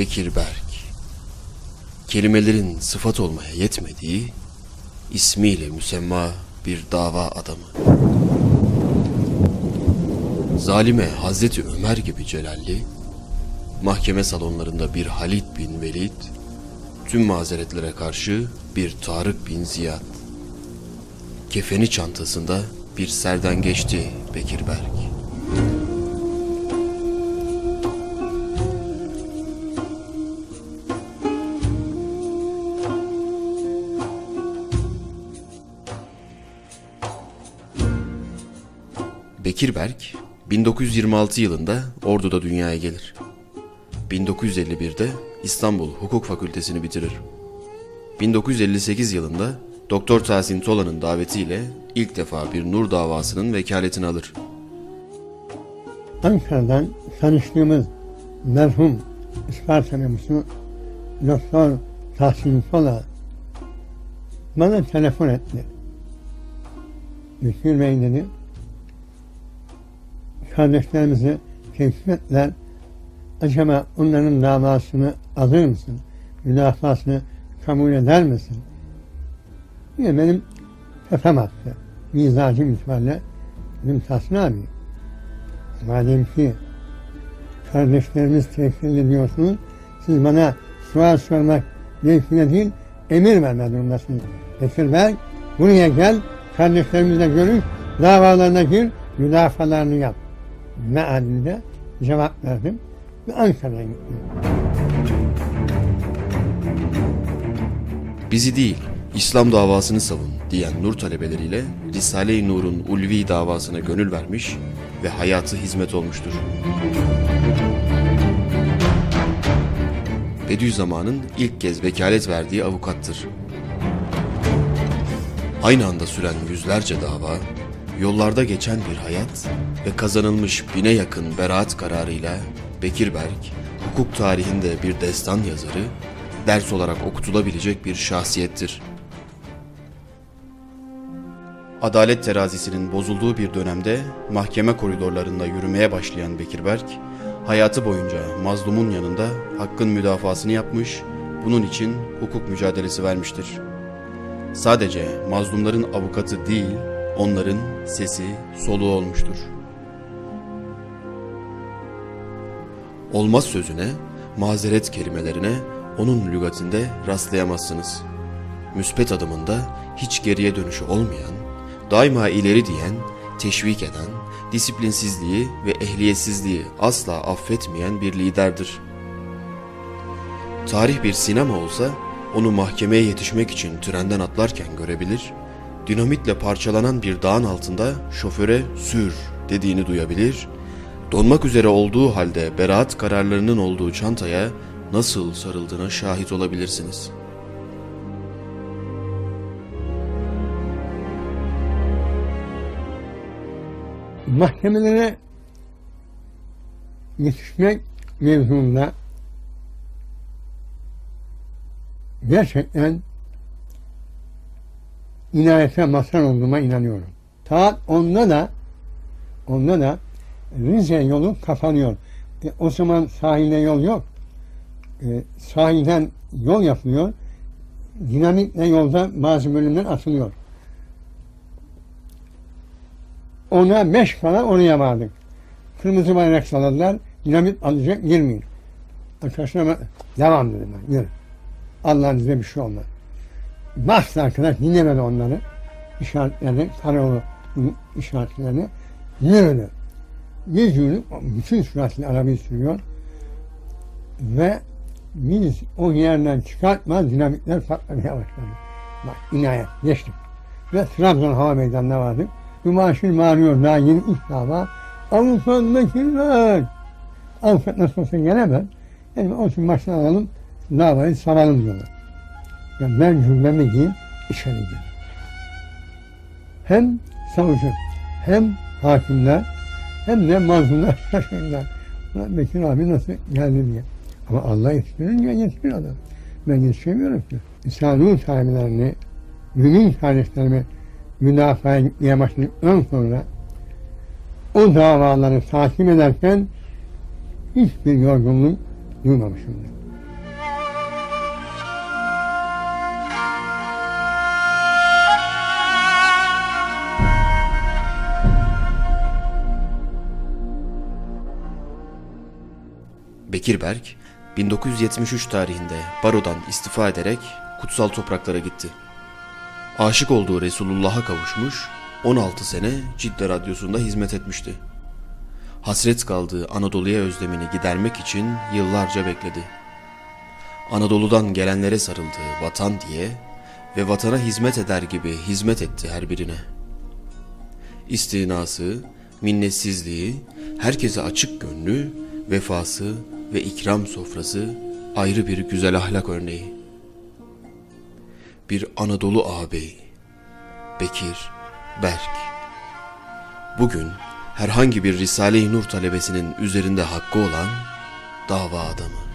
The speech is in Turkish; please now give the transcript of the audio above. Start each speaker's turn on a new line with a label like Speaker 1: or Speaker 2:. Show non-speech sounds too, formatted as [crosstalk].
Speaker 1: Bekir Berk. Kelimelerin sıfat olmaya yetmediği, ismiyle müsemma bir dava adamı. Zalime Hazreti Ömer gibi celalli, mahkeme salonlarında bir Halid bin Velid, tüm mazeretlere karşı bir Tarık bin Ziyad. Kefeni çantasında bir serden geçti Bekir Berk. Bekir Berk 1926 yılında Ordu'da dünyaya gelir. 1951'de İstanbul Hukuk Fakültesini bitirir. 1958 yılında Doktor Tahsin Tola'nın davetiyle ilk defa bir nur davasının vekaletini alır.
Speaker 2: Ankara'dan tanıştığımız merhum Isparta memusu Doktor Tahsin Pola bana telefon etti. Bekir Bey dedi, kardeşlerimizi keşfetler, acaba onların davasını alır mısın? Mülafasını kabul eder misin? Yine benim tepem attı. Mizacım itibariyle dedim Tahsin abi, madem ki kardeşlerimiz tehlikeli ediyorsunuz, siz bana sual sormak mevkine değil, emir verme durumdasınız. Bekir Bey, buraya gel, kardeşlerimizle görüş, davalarına gir, müdafalarını yap. Mealinde cevap verdim ve Ankara'ya gittim.
Speaker 1: Bizi değil, İslam davasını savun diyen nur talebeleriyle Risale-i Nur'un ulvi davasına gönül vermiş ve hayatı hizmet olmuştur. Bediüzzaman'ın ilk kez vekalet verdiği avukattır. Aynı anda süren yüzlerce dava, yollarda geçen bir hayat ve kazanılmış bine yakın beraat kararıyla Bekir Berk, hukuk tarihinde bir destan yazarı, ders olarak okutulabilecek bir şahsiyettir. Adalet terazisinin bozulduğu bir dönemde mahkeme koridorlarında yürümeye başlayan Bekir Berk, hayatı boyunca mazlumun yanında hakkın müdafasını yapmış, bunun için hukuk mücadelesi vermiştir. Sadece mazlumların avukatı değil, onların sesi, soluğu olmuştur. Olmaz sözüne, mazeret kelimelerine onun lügatinde rastlayamazsınız. Müspet adımında hiç geriye dönüşü olmayan, daima ileri diyen, teşvik eden, disiplinsizliği ve ehliyetsizliği asla affetmeyen bir liderdir. Tarih bir sinema olsa onu mahkemeye yetişmek için trenden atlarken görebilir, dinamitle parçalanan bir dağın altında şoföre sür dediğini duyabilir, donmak üzere olduğu halde beraat kararlarının olduğu çantaya nasıl sarıldığına şahit olabilirsiniz.
Speaker 2: Mahkemelere yetişmek mevzunda gerçekten inayete mazhar olduğuma inanıyorum. Saat onda da onda da Rize yolu kapanıyor. E, o zaman sahilde yol yok. E, sahilden yol yapılıyor. Dinamitle yolda bazı bölümler atılıyor. Ona beş kala oraya vardık. Kırmızı bayrak salladılar. Dinamit alacak girmeyin. Arkadaşlar devam dedim ben. Yürü. Allah'ın izniyle bir şey olmaz. Bastı arkadaş dinlemedi onları. İşaretlerini, karayolu işaretlerini yürüdü. Yüzünü bütün süratle arabayı sürüyor. Ve biz o yerden çıkartmaz dinamitler patlamaya başladı. Bak inayet geçtik. Ve Trabzon Hava Meydanı'na vardık. Mümaşir bağırıyor daha yeni ilk dava. Avukat Bekirler. Avukat nasıl olsa gelemez. Yani o için baştan alalım davayı saralım diyorlar. Yani ben cümlemi giyip içeri girdim. Hem savcı hem hakimler hem de mazlumlar [laughs] şaşırdılar. Ulan abi nasıl geldi diye. Ama Allah yetiştirince yetiştir adam. Ben yetişemiyorum ki. İsa'nın sahiplerini, mümin kardeşlerimi müdafaya gitmeye başladıktan sonra o davaları takip ederken hiçbir yorgunluk duymamışımdır.
Speaker 1: Bekir Berk 1973 tarihinde barodan istifa ederek kutsal topraklara gitti. Aşık olduğu Resulullah'a kavuşmuş, 16 sene Cidde Radyosu'nda hizmet etmişti. Hasret kaldığı Anadolu'ya özlemini gidermek için yıllarca bekledi. Anadolu'dan gelenlere sarıldığı vatan diye ve vatana hizmet eder gibi hizmet etti her birine. İstinası, minnetsizliği, herkese açık gönlü, vefası ve ikram sofrası ayrı bir güzel ahlak örneği. Bir Anadolu ağabey, Bekir Berk. Bugün herhangi bir Risale-i Nur talebesinin üzerinde hakkı olan dava adamı.